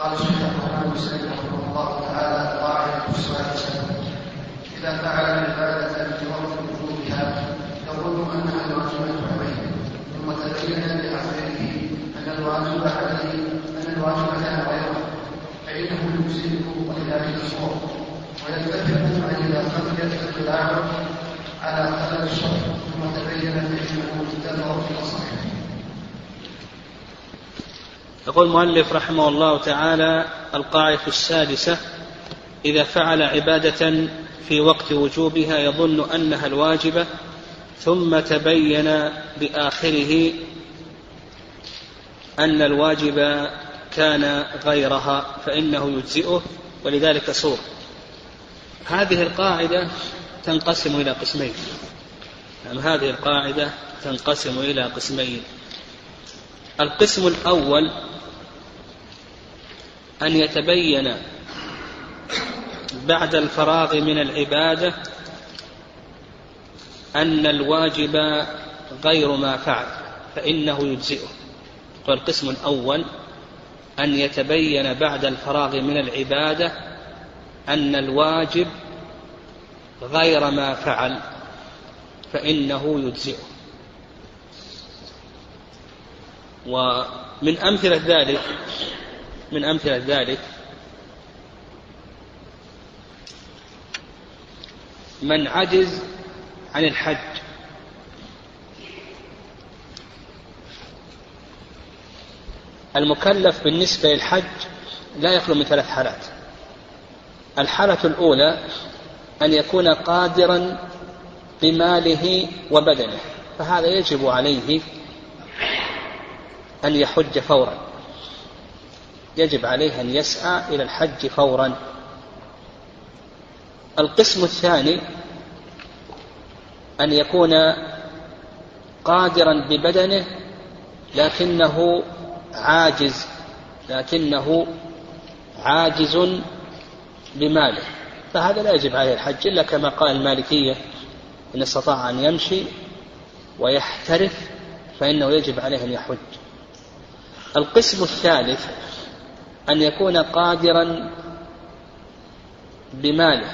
قال الشيخ الرحمن بن سعيد رحمه الله تعالى القاعدة السادسة إذا فعل العبادة وقت وجودها يظن أنها الواجبة عليه ثم تبين لآخره أن الواجب عليه أن الواجب كان غيره. فإنه يجزئه وإذا الصور ويتفق أن إذا خفيت الخلاف على خلل الشرع ثم تبين فإنه اتبع في أصحه يقول المؤلف رحمه الله تعالى القاعدة السادسة إذا فعل عبادة في وقت وجوبها يظن أنها الواجبة ثم تبين بآخره أن الواجب كان غيرها فإنه يجزئه ولذلك صور هذه القاعدة تنقسم إلى قسمين. يعني هذه القاعدة تنقسم إلى قسمين. القسم الأول أن يتبين بعد الفراغ من العبادة أن الواجب غير ما فعل فإنه يجزئه. والقسم الأول أن يتبين بعد الفراغ من العبادة أن الواجب غير ما فعل فإنه يجزئه. ومن أمثلة ذلك من أمثلة ذلك. من عجز عن الحج. المكلف بالنسبة للحج لا يخلو من ثلاث حالات. الحالة الأولى أن يكون قادرا بماله وبدنه فهذا يجب عليه أن يحج فورا. يجب عليه أن يسعى إلى الحج فورا. القسم الثاني أن يكون قادرا ببدنه لكنه عاجز لكنه عاجز بماله. فهذا لا يجب عليه الحج إلا كما قال المالكية إن استطاع أن يمشي ويحترف فإنه يجب عليه أن يحج. القسم الثالث أن يكون قادرا بماله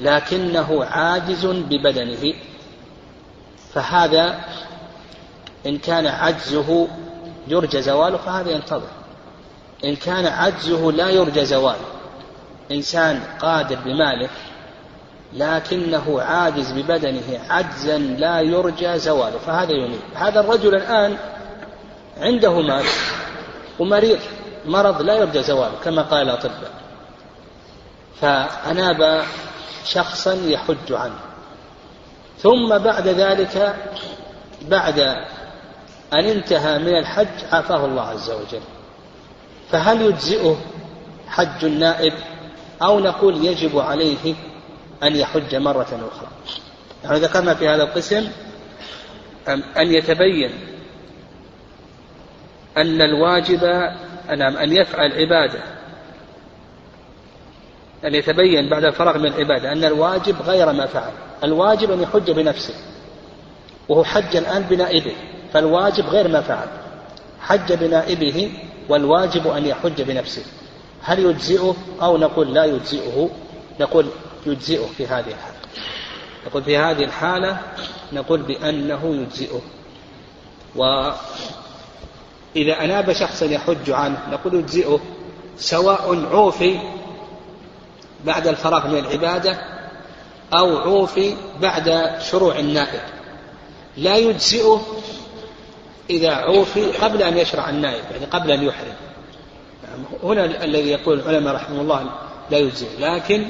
لكنه عاجز ببدنه. فهذا إن كان عجزه يرجى زواله فهذا ينتظر. إن كان عجزه لا يرجى زواله. إنسان قادر بماله لكنه عاجز ببدنه عجزا لا يرجى زواله فهذا ينيب. هذا الرجل الآن عنده مال ومريض. مرض لا يرجى زواله كما قال الأطباء فأناب شخصا يحج عنه. ثم بعد ذلك بعد أن انتهى من الحج عافاه الله عز وجل. فهل يجزئه حج النائب؟ أو نقول يجب عليه أن يحج مرة أخرى؟ يعني ذكرنا في هذا القسم أن يتبين أن الواجب نعم أن يفعل عبادة. أن يتبين بعد الفراغ من العبادة أن الواجب غير ما فعل. الواجب أن يحج بنفسه. وهو حج الآن بنائبه. فالواجب غير ما فعل. حج بنائبه والواجب أن يحج بنفسه. هل يجزئه أو نقول لا يجزئه؟ نقول يجزئه في هذه الحالة. نقول في هذه الحالة نقول بأنه يجزئه. وإذا أناب شخصا يحج عنه نقول يجزئه سواء عوفي بعد الفراغ من العبادة أو عوفي بعد شروع النائب. لا يجزئه إذا عوفي قبل أن يشرع النائب يعني قبل أن يحرم. هنا الذي يقول العلماء رحمه الله لا يجزئ لكن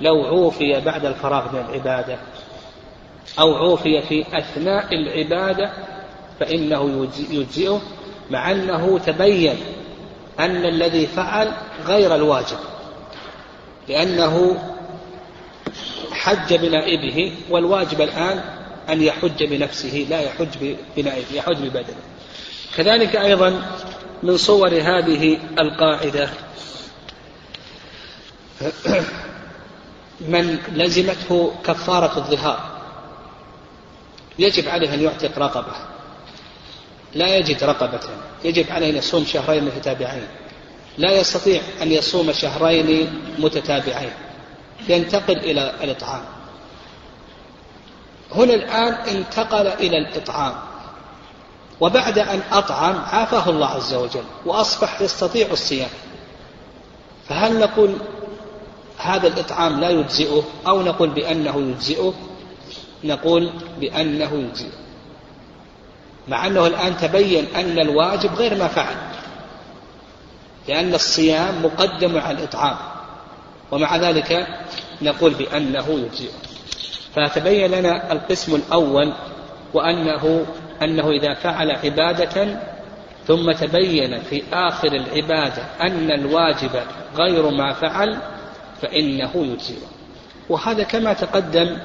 لو عوفي بعد الفراغ من العبادة أو عوفي في أثناء العبادة فإنه يجزئه مع أنه تبين أن الذي فعل غير الواجب لأنه حج بنائبه والواجب الآن أن يحج بنفسه لا يحج بنائبه يحج ببدنه. كذلك أيضا من صور هذه القاعدة من لزمته كفارة الظهار يجب عليه أن يعتق رقبة. لا يجد رقبة. يجب عليه أن يصوم شهرين متتابعين. لا يستطيع أن يصوم شهرين متتابعين. ينتقل إلى الإطعام. هنا الآن انتقل إلى الإطعام. وبعد أن أطعم عافاه الله عز وجل وأصبح يستطيع الصيام. فهل نقول هذا الإطعام لا يجزئه أو نقول بأنه يجزئه؟ نقول بأنه يجزئه. مع أنه الآن تبين أن الواجب غير ما فعل لأن الصيام مقدم على الإطعام ومع ذلك نقول بأنه يجزئه فتبين لنا القسم الأول وأنه أنه إذا فعل عبادة ثم تبين في آخر العبادة أن الواجب غير ما فعل فإنه يجزئه وهذا كما تقدم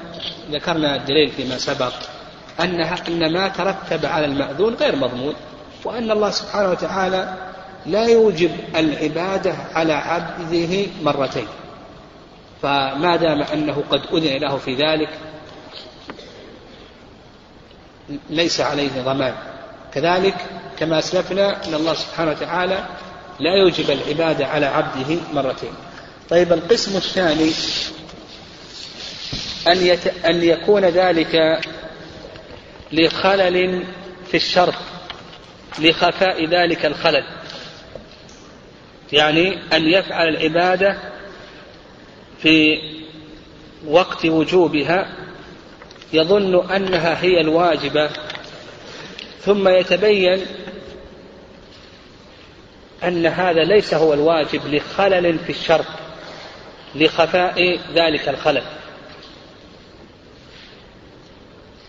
ذكرنا الدليل فيما سبق أنها أن ما ترتب على المأذون غير مضمون وأن الله سبحانه وتعالى لا يوجب العبادة على عبده مرتين. فما دام أنه قد أذن له في ذلك ليس عليه ضمان. كذلك كما أسلفنا أن الله سبحانه وتعالى لا يوجب العبادة على عبده مرتين. طيب القسم الثاني أن, يت... أن يكون ذلك لخلل في الشرط لخفاء ذلك الخلل. يعني أن يفعل العبادة في وقت وجوبها يظن أنها هي الواجبة ثم يتبين أن هذا ليس هو الواجب لخلل في الشرط لخفاء ذلك الخلل.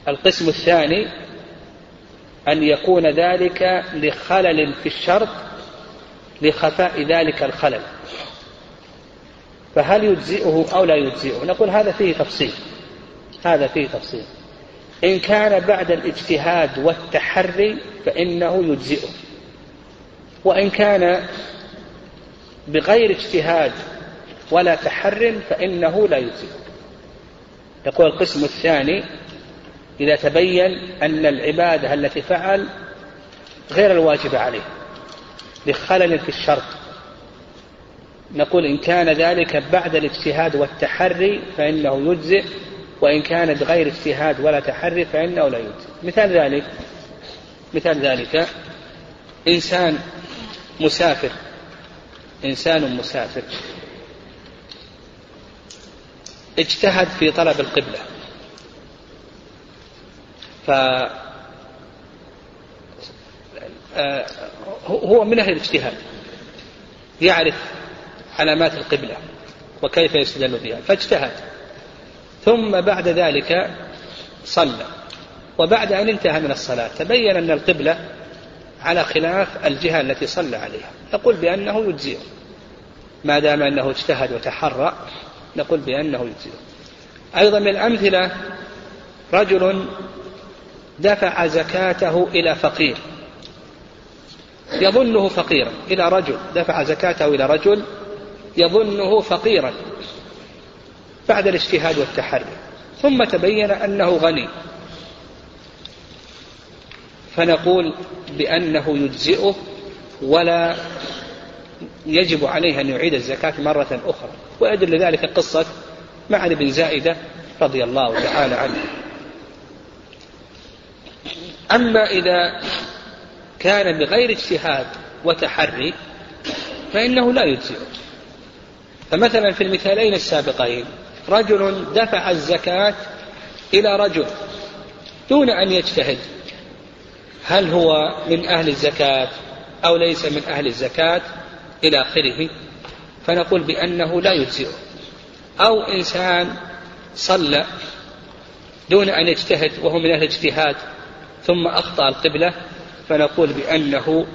القسم الثاني أن يكون ذلك لخلل في الشرط لخفاء ذلك الخلل. فهل يجزئه أو لا يجزئه؟ نقول هذا فيه تفصيل. هذا فيه تفصيل. إن كان بعد الاجتهاد والتحري فإنه يجزئه. وإن كان بغير اجتهاد ولا تحر فإنه لا يجزئه. يقول القسم الثاني إذا تبين أن العبادة التي فعل غير الواجب عليه لخلل في الشرط. نقول إن كان ذلك بعد الاجتهاد والتحري فإنه يجزئ وإن كان بغير اجتهاد ولا تحري فإنه لا يجزئ. مثال ذلك مثال ذلك إنسان مسافر إنسان مسافر اجتهد في طلب القبلة. ف آه، هو من أهل الاجتهاد. يعرف علامات القبلة وكيف يستدل بها فاجتهد. ثم بعد ذلك صلى. وبعد أن انتهى من الصلاة تبين أن القبلة على خلاف الجهة التي صلى عليها. نقول بأنه يجزئه ما دام أنه اجتهد وتحرى نقول بأنه يجزئه أيضا من الأمثلة رجل دفع زكاته إلى فقير. يظنه فقيرا إلى رجل. دفع زكاته إلى رجل يظنه فقيرا بعد الاجتهاد والتحري. ثم تبين أنه غني. فنقول بأنه يجزئه ولا يجب عليه أن يعيد الزكاة مرة أخرى. ويدل ذلك قصة معن بن زائدة رضي الله تعالى عنه. أما إذا كان بغير اجتهاد وتحري فإنه لا يجزئه فمثلا في المثالين السابقين رجل دفع الزكاة إلى رجل دون أن يجتهد. هل هو من أهل الزكاة أو ليس من أهل الزكاة؟ إلى آخره. فنقول بأنه لا يجزئه أو إنسان صلى دون أن يجتهد وهو من أهل الاجتهاد ثم أخطأ القبلة فنقول بأنه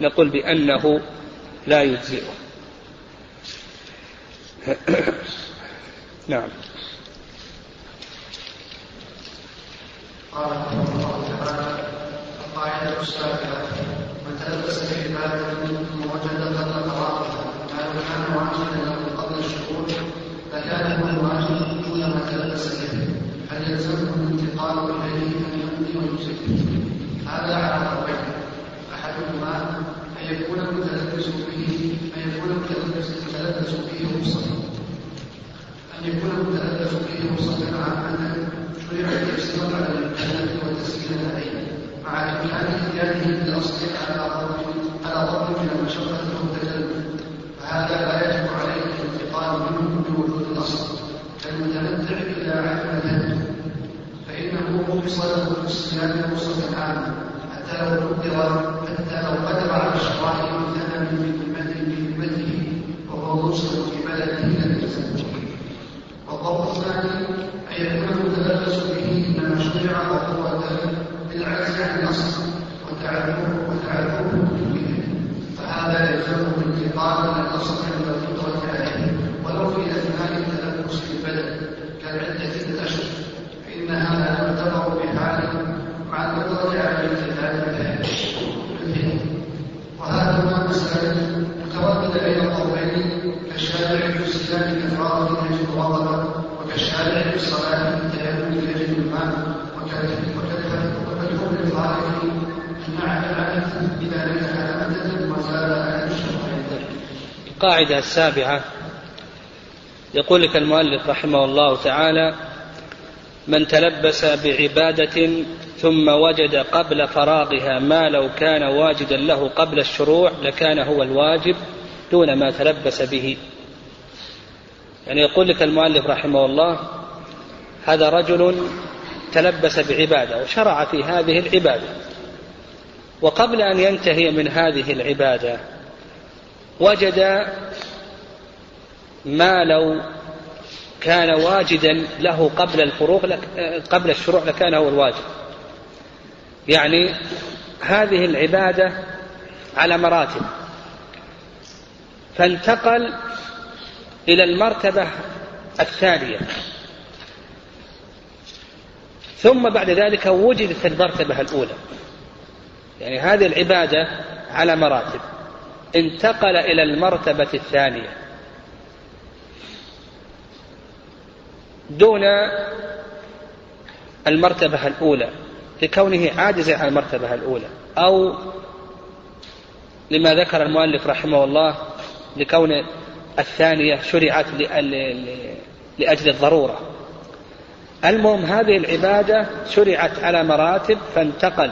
نقول بأنه لا يجزئه. نعم. قال رحمه الله تعالى القاعدة السابقة من تلبس بعبادة ثم وجد قبل قضائها ما كان واجبا له قبل الشهور فكان هو الواجب دون ما تلبس به هل يلزمه الانتقال إليه ان ويمسك هذا على ضربين أحدهما أن يكون المتلبس به أن يكون المتلبس به مصطفى. أن يكون المتلبس به مصطفى عامة شرع التفسير على المكلف والتسليم عليه. مع إمكان إتيانه بالأصل على ضرب على ضرب من المشقة والتكلف فهذا لا يجب عليه الانتقال منه بوجود الأصل. كالمتمتع إذا علم الهدي فإنه مفصل له بالصيام مصطفى عاما حتى لو قدر حتى لو قدر على الشرائع امتنع من ذمته وهو مرسل في بلده لم يلزم والضبط الثاني أن يكون المتلبس به إنما شرع وهو بالعجز عن الأصل وتعلمه وتعلمه فهذا يلزمه الانتقال من الأصل عند القدرة عليه ولو في أثناء التلبس في البدن كالعدة الأشهر فإن هذا يعتبر بحال مع القدرة على الانتقال بالفعل وهذا هو مسألة مترددة بين القولين كالشارع في الصيام كفارة يجب غضبا وكالشارع في الصلاة بالتيمم يجب الماء وكالحكم الخارجي أن العبث إذا ليس على مدة وزال على الشرع القاعدة السابعة. يقول لك المؤلف رحمه الله تعالى من تلبس بعبادة ثم وجد قبل فراغها ما لو كان واجدا له قبل الشروع لكان هو الواجب دون ما تلبس به. يعني يقول لك المؤلف رحمه الله هذا رجل تلبس بعبادة وشرع في هذه العبادة وقبل أن ينتهي من هذه العبادة وجد ما لو كان واجدا له قبل الفروغ لك قبل الشروع لكان هو الواجب. يعني هذه العبادة على مراتب. فانتقل إلى المرتبة الثانية. ثم بعد ذلك وجدت المرتبة الأولى. يعني هذه العبادة على مراتب. انتقل إلى المرتبة الثانية. دون المرتبة الأولى لكونه عاجزا عن المرتبة الأولى أو لما ذكر المؤلف رحمه الله لكون الثانية شرعت لأجل الضرورة. المهم هذه العبادة شرعت على مراتب فانتقل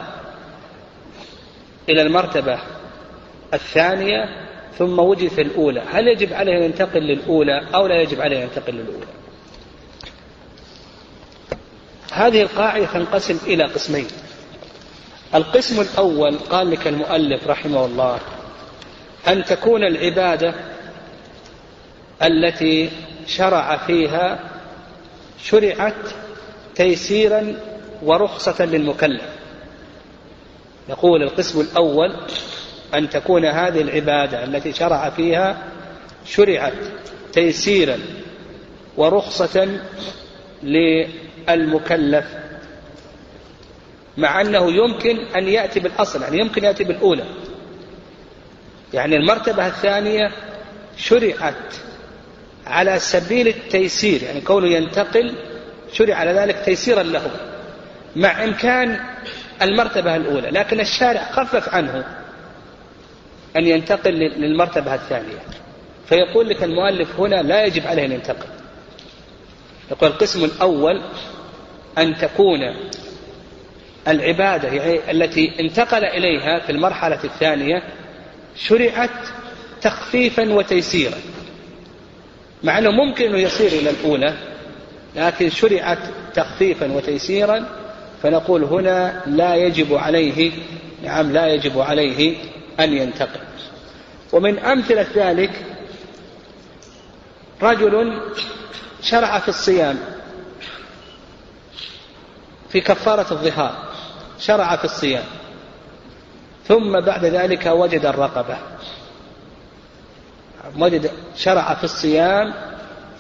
إلى المرتبة الثانية ثم وجد في الأولى. هل يجب عليه أن ينتقل للأولى أو لا يجب عليه أن ينتقل للأولى؟ هذه القاعدة تنقسم إلى قسمين. القسم الأول قال لك المؤلف رحمه الله أن تكون العبادة التي شرع فيها شرعت تيسيرا ورخصة للمكلف. يقول القسم الأول أن تكون هذه العبادة التي شرع فيها شرعت تيسيرا ورخصة للمكلف مع أنه يمكن أن يأتي بالأصل يعني يمكن يأتي بالأولى. يعني المرتبة الثانية شرعت على سبيل التيسير يعني كونه ينتقل شرع على ذلك تيسيرا له مع إمكان المرتبة الأولى لكن الشارع خفف عنه. أن ينتقل للمرتبة الثانية فيقول لك المؤلف هنا لا يجب عليه أن ينتقل. يقول القسم الأول أن تكون العبادة يعني التي انتقل إليها في المرحلة الثانية شرعت تخفيفا وتيسيرا. مع أنه ممكن أنه يصير إلى الأولى لكن شرعت تخفيفا وتيسيرا. فنقول هنا لا يجب عليه نعم لا يجب عليه أن ينتقل ومن أمثلة ذلك رجل شرع في الصيام في كفارة الظهار شرع في الصيام ثم بعد ذلك وجد الرقبة. وجد شرع في الصيام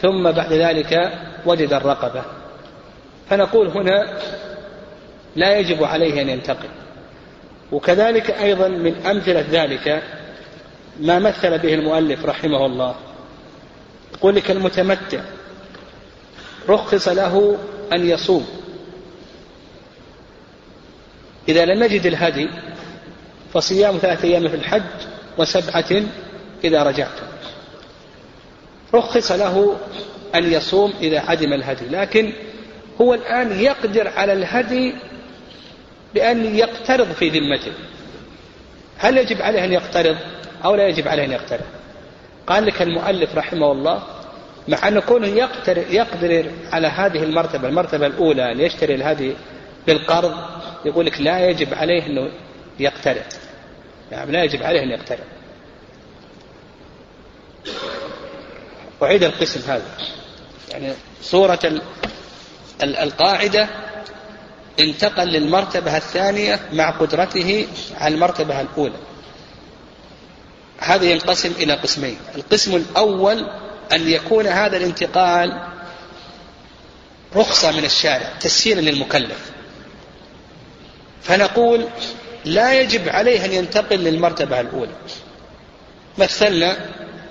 ثم بعد ذلك وجد الرقبة. فنقول هنا لا يجب عليه أن ينتقل وكذلك أيضا من أمثلة ذلك ما مثل به المؤلف رحمه الله. يقول لك المتمتع رخص له أن يصوم. إذا لم يجد الهدي فصيام ثلاثة أيام في الحج وسبعة إذا رجعتم رخص له أن يصوم إذا عدم الهدي لكن هو الآن يقدر على الهدي بأن يقترض في ذمته. هل يجب عليه أن يقترض أو لا يجب عليه أن يقترض؟ قال لك المؤلف رحمه الله مع أن كونه يقدر, يقدر على هذه المرتبة المرتبة الأولى أن يشتري الهدي بالقرض يقول لك لا يجب عليه أنه يقترض. يعني لا يجب عليه أن يقترض. أعيد القسم هذا. يعني صورة القاعدة انتقل للمرتبة الثانية مع قدرته على المرتبة الأولى. هذا ينقسم إلى قسمين. القسم الأول أن يكون هذا الانتقال رخصة من الشارع تسهيلا للمكلف. فنقول لا يجب عليه أن ينتقل للمرتبة الأولى. مثلنا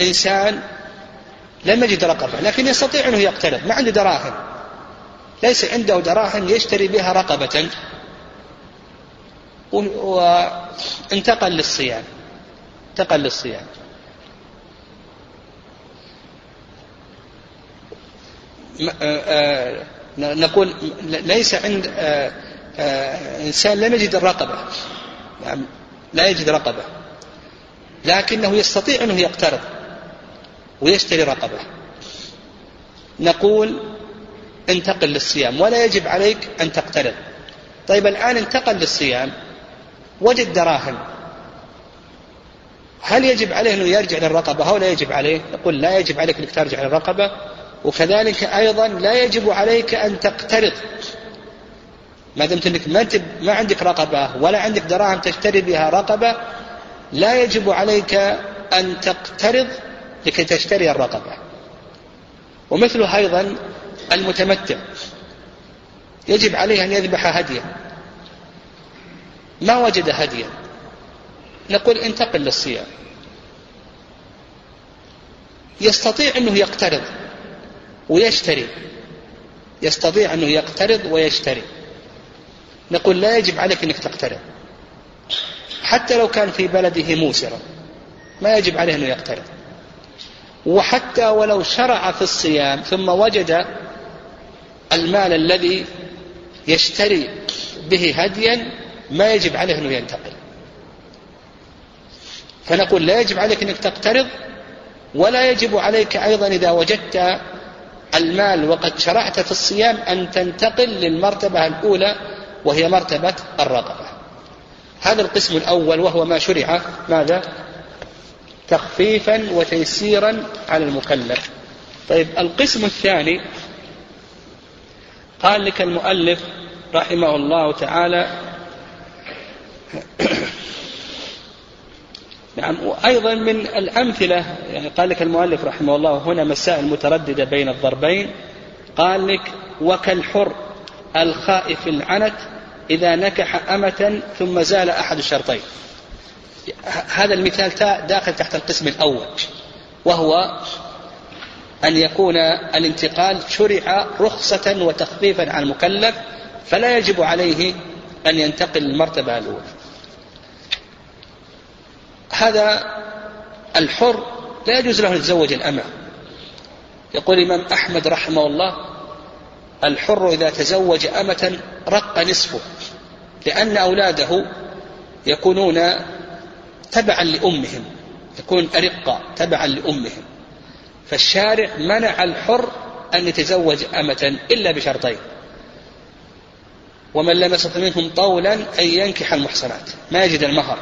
إنسان لم يجد رقبة لكن يستطيع أنه يقترض ما عنده دراهم. ليس عنده دراهم يشتري بها رقبة. وانتقل للصيام. انتقل للصيام. آه، آه، نقول ليس عند آه، إنسان لم يجد الرقبة. نعم لا يجد رقبة. لكنه يستطيع أنه يقترض ويشتري رقبة. نقول انتقل للصيام ولا يجب عليك أن تقترض طيب الآن انتقل للصيام وجد دراهم. هل يجب عليه أنه يرجع للرقبة؟ أو لا يجب عليه. نقول لا يجب عليك أنك ترجع للرقبة. وكذلك أيضا لا يجب عليك أن تقترض. ما دمت أنك ما ما عندك رقبة ولا عندك دراهم تشتري بها رقبة لا يجب عليك أن تقترض لكي تشتري الرقبة. ومثله أيضا المتمتع. يجب عليه أن يذبح هديا. ما وجد هديا. نقول انتقل للصيام. يستطيع أنه يقترض ويشتري. يستطيع أنه يقترض ويشتري. نقول لا يجب عليك أنك تقترض. حتى لو كان في بلده موسرا ما يجب عليه أنه يقترض. وحتى ولو شرع في الصيام ثم وجد المال الذي يشتري به هديا ما يجب عليه أنه ينتقل. فنقول لا يجب عليك أنك تقترض ولا يجب عليك أيضا إذا وجدت المال وقد شرعت في الصيام أن تنتقل للمرتبة الأولى وهي مرتبة الرقبة. هذا القسم الأول وهو ما شرع ماذا؟ تخفيفا وتيسيرا على المكلف. طيب القسم الثاني قال لك المؤلف رحمه الله تعالى نعم وأيضا من الأمثلة يعني قال لك المؤلف رحمه الله هنا مسائل مترددة بين الضربين قال لك وكالحر الخائف العنت إذا نكح أمة ثم زال أحد الشرطين هذا المثال داخل تحت القسم الأول وهو أن يكون الانتقال شرع رخصة وتخفيفا عن المكلف فلا يجب عليه أن ينتقل للمرتبة الأولى. هذا الحر لا يجوز له أن يتزوج الأمة. يقول الإمام أحمد رحمه الله الحر إذا تزوج أمة رق نصفه لأن أولاده يكونون تبعا لأمهم يكون أرقة تبعا لأمهم. فالشارع منع الحر أن يتزوج أمة إلا بشرطين. ومن لم يستطع منهم طولا أن ينكح المحصنات. ما يجد المهر.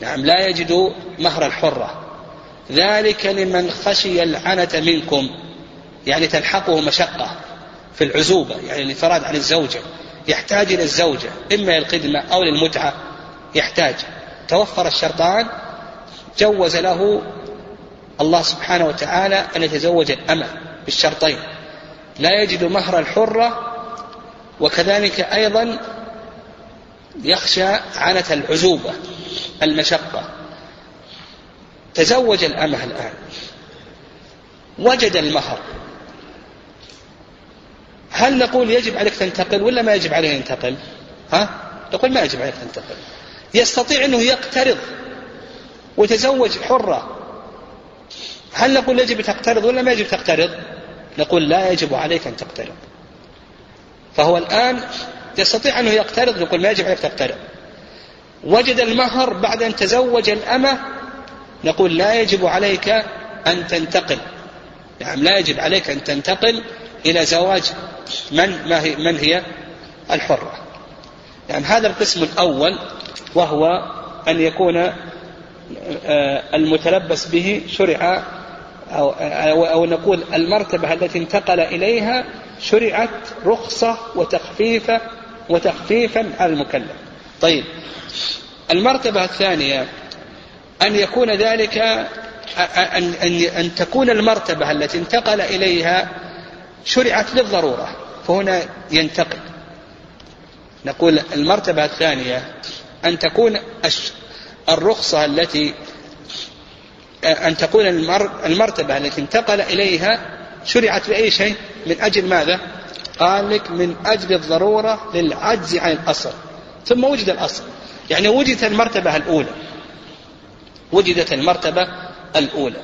نعم لا يجد مهر الحرة. ذلك لمن خشي العنة منكم. يعني تلحقه مشقة في العزوبة يعني الانفراد عن الزوجة. يحتاج إلى الزوجة إما للخدمة أو للمتعة. يحتاج. توفر الشرطان جوز له الله سبحانه وتعالى أن يتزوج الأمة بالشرطين. لا يجد مهر الحرة وكذلك أيضا يخشى عنة العزوبة المشقة. تزوج الأمة الآن. وجد المهر. هل نقول يجب عليك تنتقل ولا ما يجب عليه ينتقل ها؟ نقول ما يجب عليك تنتقل. يستطيع أنه يقترض وتزوج حرة. هل نقول يجب تقترض ولا ما يجب تقترض؟ نقول لا يجب عليك أن تقترض. فهو الآن يستطيع أنه يقترض نقول ما يجب عليك تقترض. وجد المهر بعد أن تزوج الأمة نقول لا يجب عليك أن تنتقل. نعم لا يجب عليك أن تنتقل إلى زواج من ما هي من هي؟ الحرة. يعني هذا القسم الأول وهو أن يكون آه، المتلبس به شرع أو, أو, أو نقول المرتبة التي انتقل إليها شرعت رخصة وتخفيفة وتخفيفا على المكلف. طيب المرتبة الثانية أن يكون ذلك أن, أن, أن تكون المرتبة التي انتقل إليها شرعت للضرورة فهنا ينتقل. نقول المرتبة الثانية أن تكون الرخصة التي أن تكون المرتبة التي انتقل إليها شرعت بأي شيء؟ من أجل ماذا؟ قال لك من أجل الضرورة للعجز عن الأصل. ثم وجد الأصل. يعني وجدت المرتبة الأولى. وجدت المرتبة الأولى.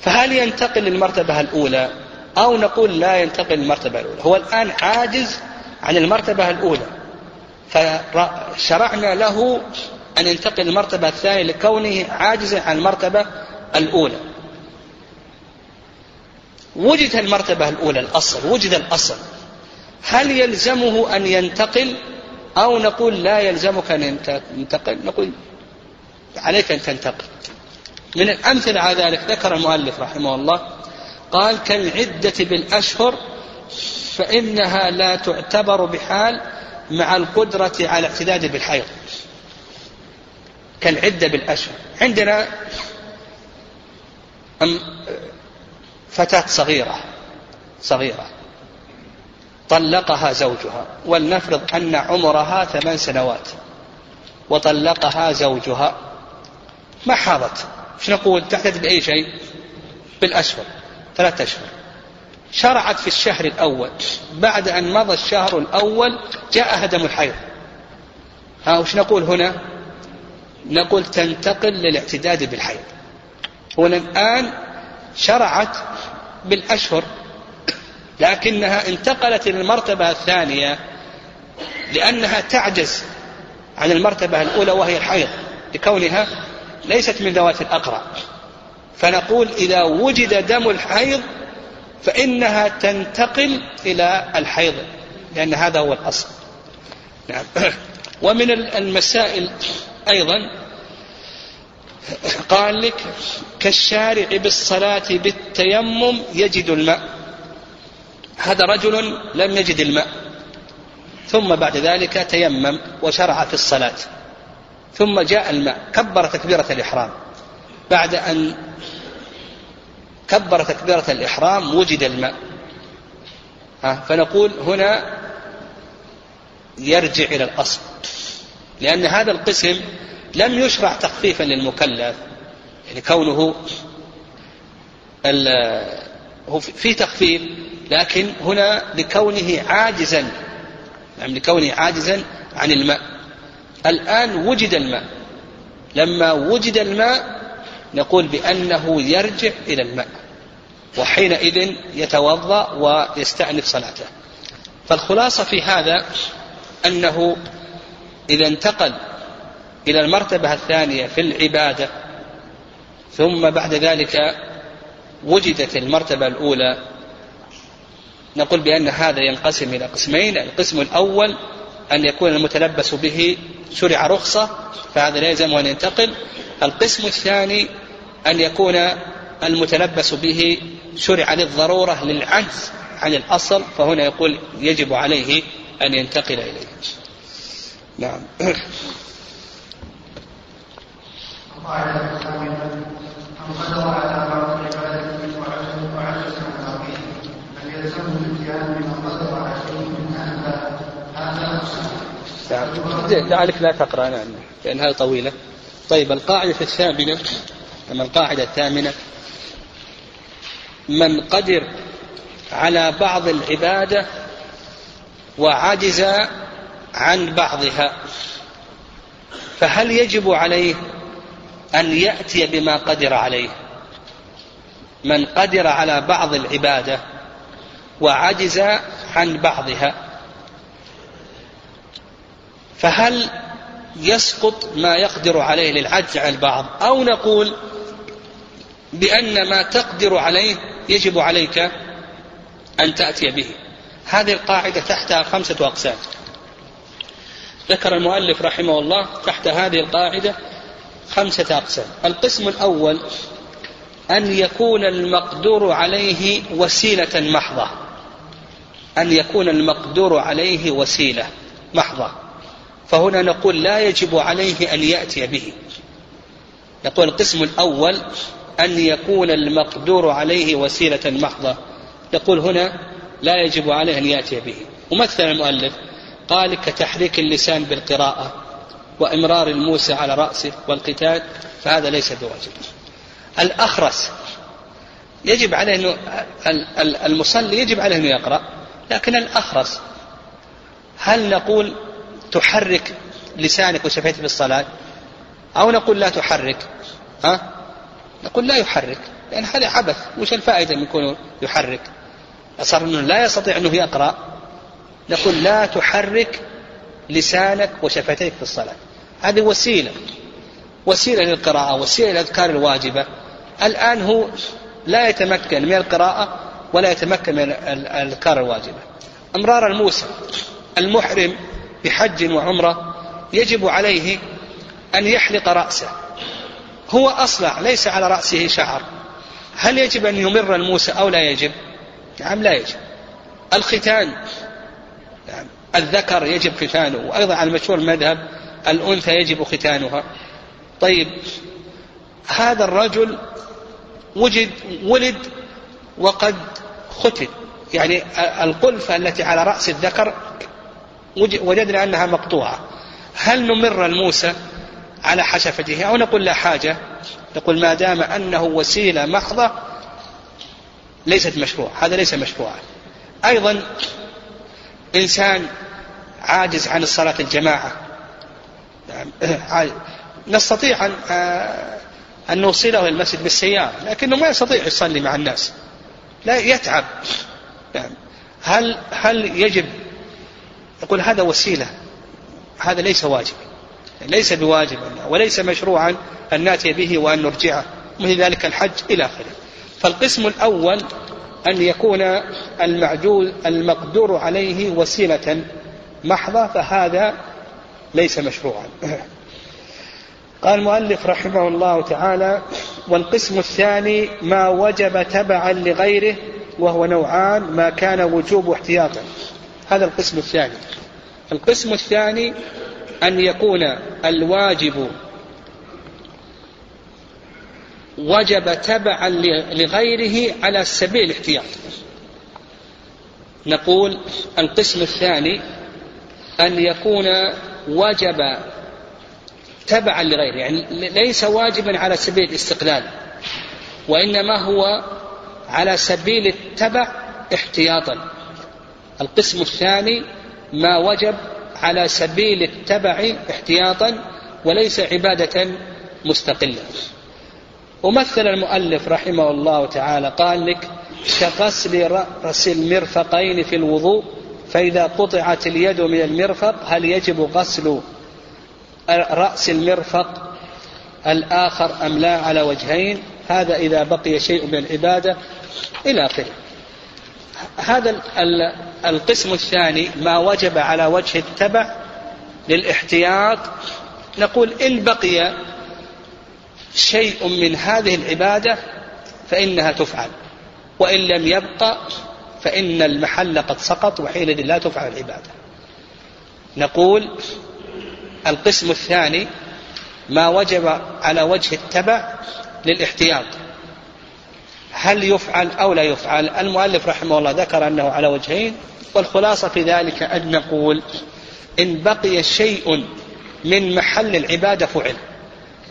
فهل ينتقل للمرتبة الأولى؟ أو نقول لا ينتقل للمرتبة الأولى. هو الآن عاجز عن المرتبة الأولى. فشرعنا له أن ينتقل للمرتبة الثانية لكونه عاجزا عن المرتبة الأولى. وجد المرتبة الأولى الأصل وجد الأصل. هل يلزمه أن ينتقل أو نقول لا يلزمك أن ينتقل؟ نقول عليك أن تنتقل. من الأمثلة على ذلك ذكر المؤلف رحمه الله قال كالعدة بالأشهر فإنها لا تعتبر بحال مع القدرة على اعتداد بالحيض. كالعدة بالأشهر عندنا فتاة صغيرة صغيرة. طلقها زوجها. ولنفرض أن عمرها ثمان سنوات. وطلقها زوجها. ما حاضت. إيش نقول؟ تعتد بأي شيء؟ بالأشهر. ثلاثة أشهر. شرعت في الشهر الأول. بعد أن مضى الشهر الأول جاء دم الحيض. ها وش نقول هنا؟ نقول تنتقل للاعتداد بالحيض. هنا الآن شرعت بالأشهر لكنها انتقلت إلى المرتبة الثانية لأنها تعجز عن المرتبة الأولى وهي الحيض لكونها ليست من ذوات الأقرع فنقول إذا وجد دم الحيض فإنها تنتقل إلى الحيض لأن هذا هو الأصل. نعم. ومن المسائل أيضا قال لك كالشارع بالصلاة بالتيمم يجد الماء. هذا رجل لم يجد الماء. ثم بعد ذلك تيمم وشرع في الصلاة. ثم جاء الماء كبر تكبيرة الإحرام. بعد أن كبر تكبيرة الإحرام وجد الماء. فنقول هنا يرجع إلى الأصل. لأن هذا القسم لم يشرع تخفيفا للمكلف. يعني كونه هو في تخفيف لكن هنا لكونه عاجزا نعم لكونه عاجزا عن الماء. الآن وجد الماء. لما وجد الماء نقول بأنه يرجع إلى الماء وحينئذ يتوضأ ويستأنف صلاته. فالخلاصة في هذا أنه إذا انتقل إلى المرتبة الثانية في العبادة ثم بعد ذلك وجدت المرتبة الأولى. نقول بأن هذا ينقسم إلى قسمين القسم الأول أن يكون المتلبس به شرع رخصة فهذا لا يلزم أن ينتقل. القسم الثاني أن يكون المتلبس به شرع للضرورة للعجز عن الأصل فهنا يقول يجب عليه أن ينتقل إليه. نعم. نعم لعلك لا تقرأ نعم لأن هذه طويلة. طيب القاعدة الثامنة أما القاعدة الثامنة من قدر على بعض العبادة وعجز عن بعضها فهل يجب عليه أن يأتي بما قدر عليه؟ من قدر على بعض العبادة وعجز عن بعضها فهل يسقط ما يقدر عليه للعجز عن البعض؟ أو نقول بأن ما تقدر عليه يجب عليك أن تأتي به. هذه القاعدة تحتها خمسة أقسام. ذكر المؤلف رحمه الله تحت هذه القاعدة خمسة أقسام. القسم الأول أن يكون المقدور عليه وسيلة محضة. أن يكون المقدور عليه وسيلة محضة. فهنا نقول لا يجب عليه أن يأتي به. يقول القسم الأول أن يكون المقدور عليه وسيلة محضة. يقول هنا لا يجب عليه أن يأتي به. ومثل المؤلف قال كتحريك اللسان بالقراءة وإمرار الموسى على رأسه والقتال فهذا ليس بواجب. الأخرس يجب عليه أنه المصلي يجب عليه أنه يقرأ لكن الأخرس هل نقول تحرك لسانك وشفتك بالصلاة؟ أو نقول لا تحرك؟ ها؟ نقول لا يحرك لأن هذا عبث. وش الفائدة من يكون يحرك؟ صار أنه لا يستطيع أنه يقرأ. نقول لا تحرك لسانك وشفتيك في الصلاة. هذه وسيلة. وسيلة للقراءة وسيلة للأذكار الواجبة. الآن هو لا يتمكن من القراءة ولا يتمكن من الأذكار الواجبة. أمرار الموسى المحرم بحج وعمرة يجب عليه أن يحلق رأسه. هو أصلع ليس على رأسه شعر. هل يجب أن يمر الموسى أو لا يجب؟ نعم لا يجب. الختان. الذكر يجب ختانه وأيضا على المشهور المذهب الأنثى يجب ختانها. طيب هذا الرجل وجد ولد وقد ختن. يعني القلفة التي على رأس الذكر وجدنا أنها مقطوعة. هل نمر الموسى على حشفته؟ أو نقول لا حاجة. نقول ما دام أنه وسيلة محضة ليست مشروع هذا ليس مشروعا أيضا إنسان عاجز عن الصلاة الجماعة. نستطيع أن آه، أن نوصله إلى المسجد بالسيارة لكنه ما يستطيع يصلي مع الناس. لا يتعب. هل هل يجب؟ يقول هذا وسيلة. هذا ليس واجب. ليس بواجب وليس مشروعا أن نأتي به وأن نرجعه. مثل ذلك الحج إلى آخره. فالقسم الأول أن يكون المعجوز المقدور عليه وسيلة محضة فهذا ليس مشروعا. قال المؤلف رحمه الله تعالى والقسم الثاني ما وجب تبعا لغيره وهو نوعان ما كان وجوب احتياطا. هذا القسم الثاني. القسم الثاني أن يكون الواجب وجب تبعا لغيره على سبيل الاحتياط. نقول القسم الثاني أن يكون وجب تبعا لغيره يعني ليس واجبا على سبيل الاستقلال وإنما هو على سبيل التبع احتياطا. القسم الثاني ما وجب على سبيل التبع احتياطا وليس عبادة مستقلة. ومثل المؤلف رحمه الله تعالى قال لك كغسل رأس المرفقين في الوضوء فإذا قطعت اليد من المرفق هل يجب غسل رأس المرفق الآخر أم لا على وجهين؟ هذا إذا بقي شيء من العبادة إلى آخره. هذا القسم الثاني ما وجب على وجه التبع للاحتياط نقول إن بقي شيء من هذه العبادة فإنها تفعل. وإن لم يبقى فإن المحل قد سقط وحينئذ لا تفعل العبادة. نقول القسم الثاني ما وجب على وجه التبع للاحتياط. هل يفعل أو لا يفعل؟ المؤلف رحمه الله ذكر أنه على وجهين والخلاصة في ذلك أن نقول إن بقي شيء من محل العبادة فعل.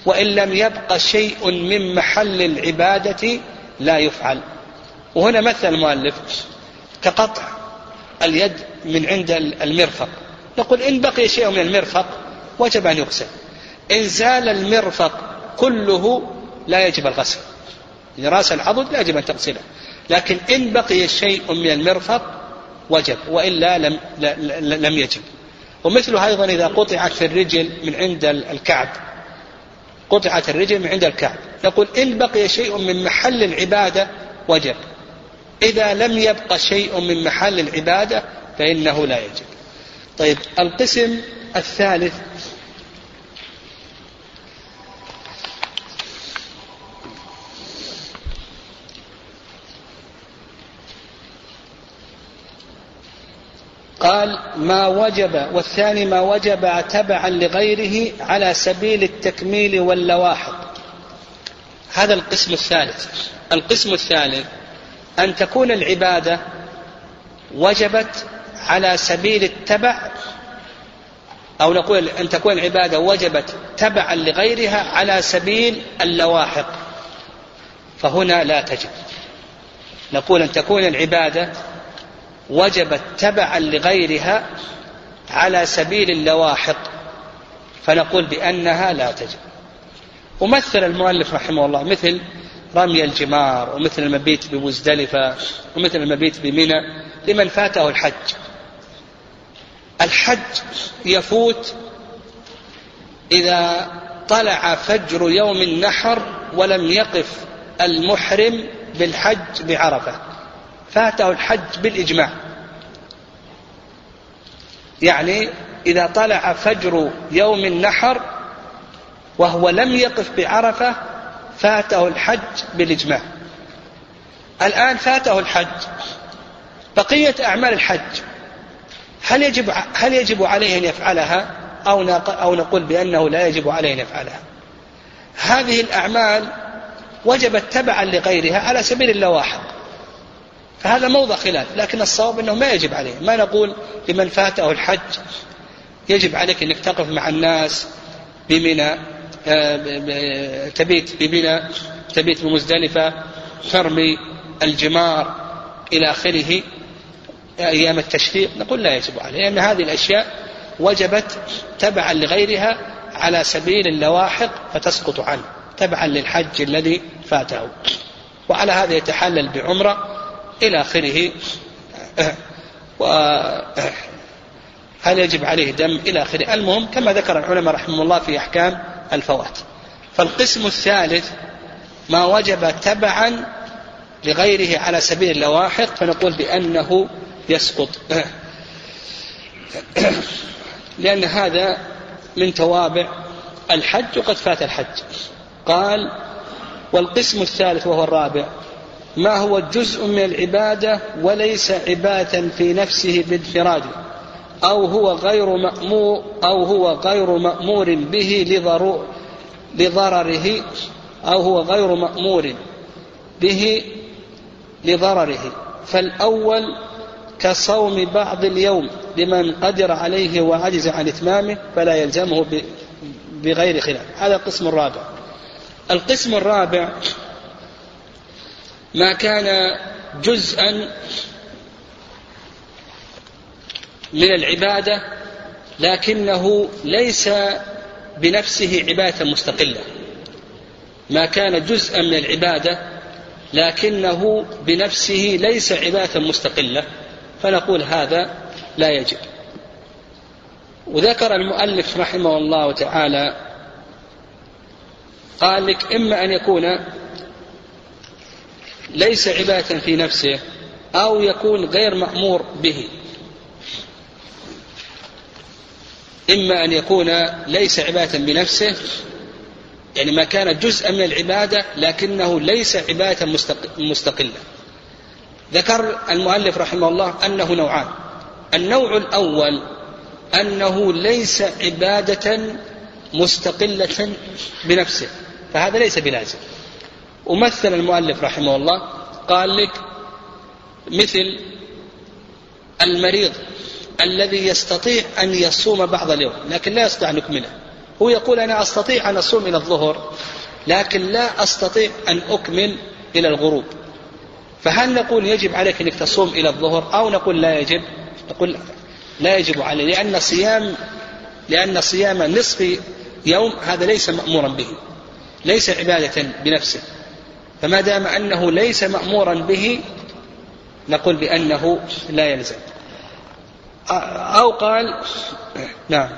وإن لم يبق شيء من محل العبادة لا يفعل. وهنا مثل المؤلف كقطع اليد من عند المرفق. نقول إن بقي شيء من المرفق وجب أن يغسل. إن زال المرفق كله لا يجب الغسل. يعني رأس العضد لا يجب أن تغسله. لكن إن بقي شيء من المرفق وجب وإلا لم, لم يجب. ومثله أيضا إذا قطعت في الرجل من عند الكعب. قطعت الرجل من عند الكعب. نقول إن بقي شيء من محل العبادة وجب. إذا لم يبق شيء من محل العبادة فإنه لا يجب. طيب القسم الثالث قال ما وجب والثاني ما وجب تبعا لغيره على سبيل التكميل واللواحق. هذا القسم الثالث. القسم الثالث أن تكون العبادة وجبت على سبيل التبع أو نقول أن تكون العبادة وجبت تبعا لغيرها على سبيل اللواحق. فهنا لا تجب. نقول أن تكون العبادة وجبت تبعا لغيرها على سبيل اللواحق فنقول بأنها لا تجب. ومثل المؤلف رحمه الله مثل رمي الجمار ومثل المبيت بمزدلفة ومثل المبيت بمنى لمن فاته الحج. الحج يفوت إذا طلع فجر يوم النحر ولم يقف المحرم بالحج بعرفة. فاته الحج بالإجماع. يعني إذا طلع فجر يوم النحر وهو لم يقف بعرفة فاته الحج بالإجماع. الآن فاته الحج. بقية أعمال الحج. هل يجب هل يجب عليه أن يفعلها؟ أو أو نقول بأنه لا يجب عليه أن يفعلها. هذه الأعمال وجبت تبعا لغيرها على سبيل اللواحق فهذا موضع خلاف لكن الصواب أنه ما يجب عليه. ما نقول لمن فاته الحج يجب عليك أنك تقف مع الناس بمنى آه، تبيت بمنى تبيت بمزدلفة ترمي الجمار إلى آخره أيام التشريق نقول لا يجب عليه لأن هذه الأشياء وجبت تبعا لغيرها على سبيل اللواحق فتسقط عنه تبعا للحج الذي فاته. وعلى هذا يتحلل بعمرة إلى آخره. هل يجب عليه دم إلى آخره؟ المهم كما ذكر العلماء رحمه الله في أحكام الفوات. فالقسم الثالث ما وجب تبعا لغيره على سبيل اللواحق فنقول بأنه يسقط. لأن هذا من توابع الحج وقد فات الحج. قال والقسم الثالث وهو الرابع ما هو جزء من العبادة وليس عبادة في نفسه بانفراده أو هو غير مأمور أو هو غير مأمور به لضرره أو هو غير مأمور به لضرره. فالأول كصوم بعض اليوم لمن قدر عليه وعجز عن إتمامه فلا يلزمه بغير خلاف. هذا القسم الرابع. القسم الرابع ما كان جزءا من العبادة لكنه ليس بنفسه عبادة مستقلة. ما كان جزءا من العبادة لكنه بنفسه ليس عبادة مستقلة. فنقول هذا لا يجب. وذكر المؤلف رحمه الله تعالى قال لك إما أن يكون ليس عبادة في نفسه أو يكون غير مأمور به. إما أن يكون ليس عبادة بنفسه يعني ما كان جزءا من العبادة لكنه ليس عبادة مستقلة. ذكر المؤلف رحمه الله أنه نوعان. النوع الأول أنه ليس عبادة مستقلة بنفسه فهذا ليس بلازم. ومثل المؤلف رحمه الله قال لك مثل المريض الذي يستطيع أن يصوم بعض اليوم لكن لا يستطيع أن يكمله. هو يقول أنا أستطيع أن أصوم إلى الظهر لكن لا أستطيع أن أكمل إلى الغروب. فهل نقول يجب عليك أنك تصوم إلى الظهر؟ أو نقول لا يجب؟ نقول لا يجب عليه لأن صيام لأن صيام نصف يوم هذا ليس مأمورا به ليس عبادة بنفسه. فما دام أنه ليس مأمورا به نقول بأنه لا يلزم. أو قال نعم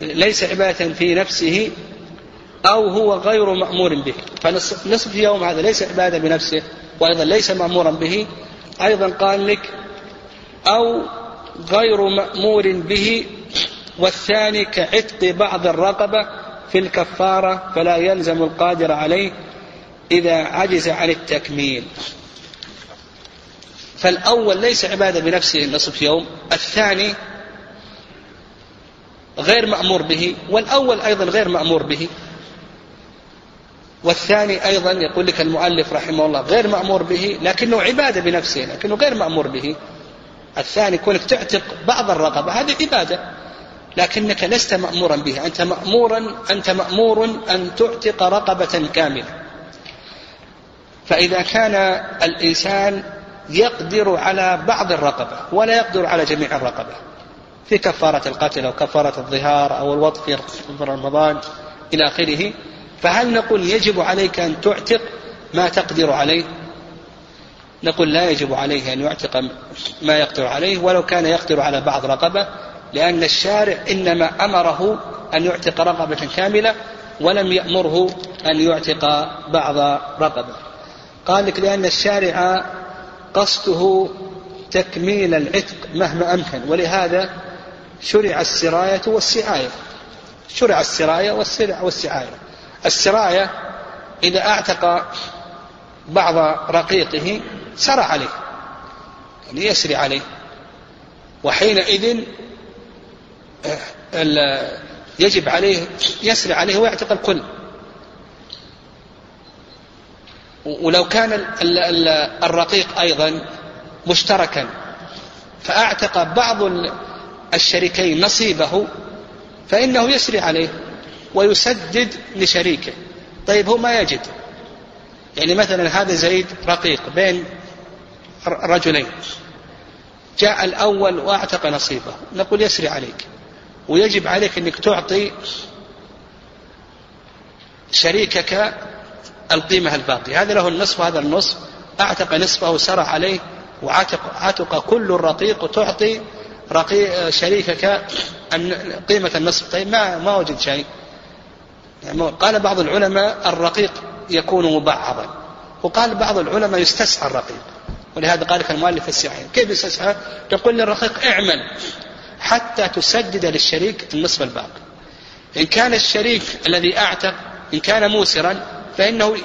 ليس عبادة في نفسه أو هو غير مأمور به. فنصف يوم هذا ليس عبادة بنفسه وأيضا ليس مأمورا به أيضا قال لك أو غير مأمور به والثاني كعتق بعض الرقبة في الكفارة فلا يلزم القادر عليه. إذا عجز عن التكميل. فالأول ليس عبادة بنفسه نصف يوم الثاني غير مأمور به والأول أيضا غير مأمور به. والثاني أيضا يقول لك المؤلف رحمه الله غير مأمور به لكنه عبادة بنفسه لكنه غير مأمور به. الثاني كونك تعتق بعض الرقبة هذه عبادة لكنك لست مأمورا بها. أنت مأمورا أنت مأمور أن تعتق رقبة كاملة. فإذا كان الإنسان يقدر على بعض الرقبة ولا يقدر على جميع الرقبة في كفارة القتل أو كفارة الظهار أو الوطء في رمضان إلى آخره فهل نقول يجب عليك أن تعتق ما تقدر عليه؟ نقول لا يجب عليه أن يعتق ما يقدر عليه ولو كان يقدر على بعض رقبة لأن الشارع إنما أمره أن يعتق رقبة كاملة ولم يأمره أن يعتق بعض رقبة. قال لك لأن الشارع قصده تكميل العتق مهما أمكن ولهذا شرع السراية والسعاية. شرع السراية والسعاية. السراية إذا أعتق بعض رقيقه سرى عليه يعني يسري عليه. وحينئذ آه، يجب عليه يسري عليه ويعتق الكل. ولو كان الرقيق أيضا مشتركا. فأعتق بعض الشريكين نصيبه فإنه يسري عليه ويسدد لشريكه. طيب هو ما يجد. يعني مثلا هذا زيد رقيق بين رجلين. جاء الأول وأعتق نصيبه. نقول يسري عليك. ويجب عليك أنك تعطي شريكك القيمة الباقية. هذا له النصف وهذا النصف. أعتق نصفه سرى عليه وعتق عتق كل الرقيق وتعطي رقيق شريكك قيمة النصف. طيب ما ما وجد شيء. يعني قال بعض العلماء الرقيق يكون مبعضا. وقال بعض العلماء يستسعى الرقيق. ولهذا قال لك المؤلف السعي كيف يستسعى تقول للرقيق اعمل حتى تسدد للشريك النصف الباقي. إن كان الشريك الذي أعتق إن كان موسرا فإنه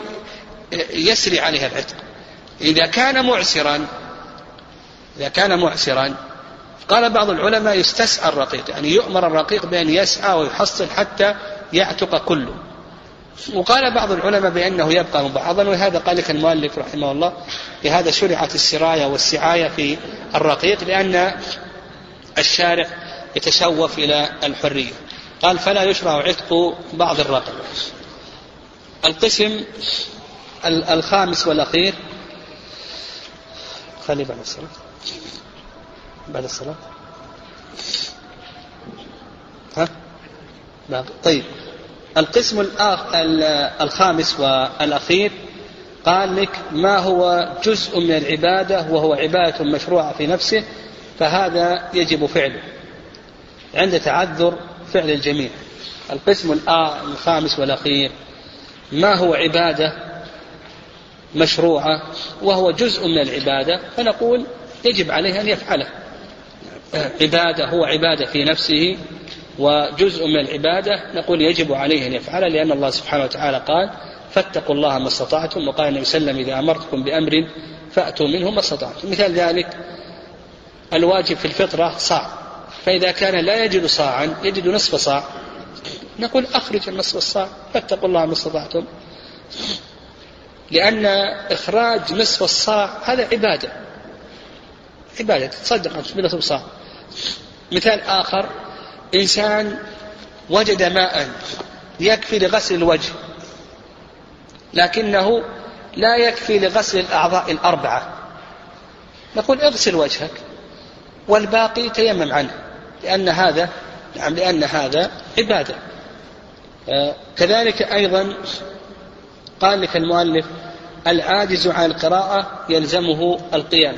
يسري عليه العتق. إذا كان معسرا إذا كان معسرا قال بعض العلماء يستسعى الرقيق يعني يؤمر الرقيق بأن يسعى ويحصل حتى يعتق كله. وقال بعض العلماء بأنه يبقى مبعضا وهذا قال لك المؤلف رحمه الله لهذا شرعت السراية والسعاية في الرقيق لأن الشارع يتشوف إلى الحرية. قال فلا يشرع عتق بعض الرقبة القسم الخامس والأخير. خلي بعد الصلاة. بعد الصلاة. ها؟ باقي طيب. القسم الخامس والأخير قال لك ما هو جزء من العبادة وهو عبادة مشروعة في نفسه فهذا يجب فعله. عند تعذر فعل الجميع. القسم الخامس والأخير. ما هو عبادة مشروعة وهو جزء من العبادة فنقول يجب عليه أن يفعله. عبادة هو عبادة في نفسه وجزء من العبادة نقول يجب عليه أن يفعله لأن الله سبحانه وتعالى قال فاتقوا الله ما استطعتم وقال النبي صلى الله عليه وسلم إذا أمرتكم بأمر فأتوا منه ما استطعتم. مثال ذلك الواجب في الفطرة صاع. فإذا كان لا يجد صاعا يجد نصف صاع. نقول أخرج النصف الصاع فاتقوا الله ما استطعتم. لأن إخراج نصف الصاع هذا عبادة. عبادة تصدق بنصف صاع مثال آخر إنسان وجد ماء يكفي لغسل الوجه لكنه لا يكفي لغسل الأعضاء الأربعة. نقول اغسل وجهك والباقي تيمم عنه لأن هذا نعم لأن هذا عبادة. كذلك أيضا قال لك المؤلف العاجز عن القراءة يلزمه القيام.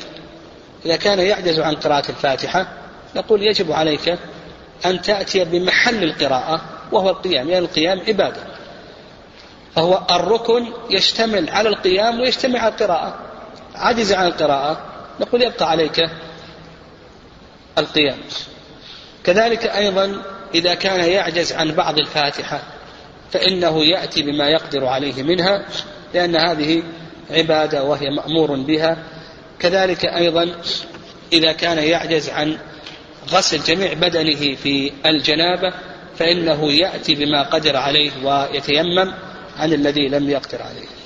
إذا كان يعجز عن قراءة الفاتحة نقول يجب عليك أن تأتي بمحل القراءة وهو القيام. لأن يعني القيام عبادة. فهو الركن يشتمل على القيام ويشتمل على القراءة. عجز عن القراءة نقول يبقى عليك القيام. كذلك أيضا إذا كان يعجز عن بعض الفاتحة فإنه يأتي بما يقدر عليه منها لأن هذه عبادة وهي مأمور بها. كذلك أيضا إذا كان يعجز عن غسل جميع بدنه في الجنابة فإنه يأتي بما قدر عليه ويتيمم عن الذي لم يقدر عليه.